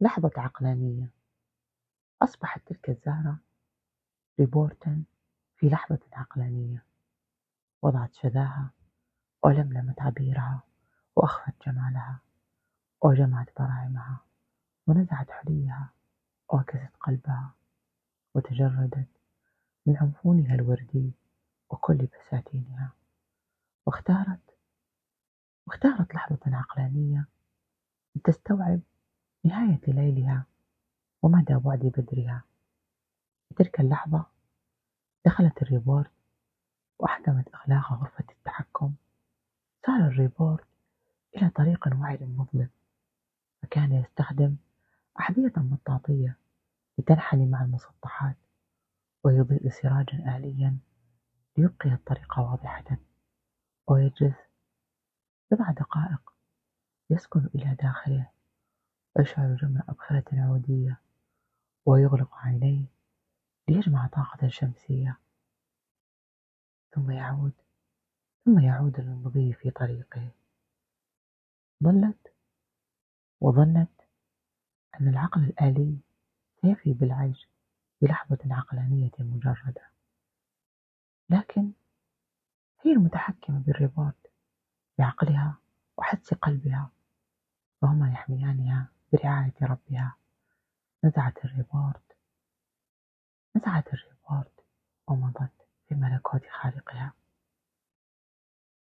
لحظة عقلانية. أصبحت تلك الزهرة ريبورتا في لحظة عقلانية. وضعت شذاها ولملمت عبيرها وأخفت جمالها وجمعت براعمها ونزعت حليها وعكست قلبها وتجردت من عنفونها الوردي وكل بساتينها. واختارت واختارت لحظة عقلانية لتستوعب نهاية ليلها ومدى بعد بدرها. في تلك اللحظة دخلت الروبوت وأحكمت إغلاق غرفة التحكم. سار الروبوت إلى طريق واعد مظلم فكان يستخدم أحذية مطاطية لتنحني مع المسطحات ويضيء سراجا آليا ليبقي الطريق واضحة ويجلس بضع دقائق يسكن إلى داخله. ويشعل جمع أبخرة عودية ويغلق عينيه ليجمع طاقة شمسية. ثم يعود ثم يعود للمضي في طريقه. ظلت وظنت أن العقل الآلي سيفي بالعيش بلحظة عقلانية مجردة. لكن هي المتحكمة بالرباط بعقلها وحدس قلبها وهما يحميانها. برعاية ربها. نزعت الرباط نزعت الرباط ومضت في ملكوت خالقها.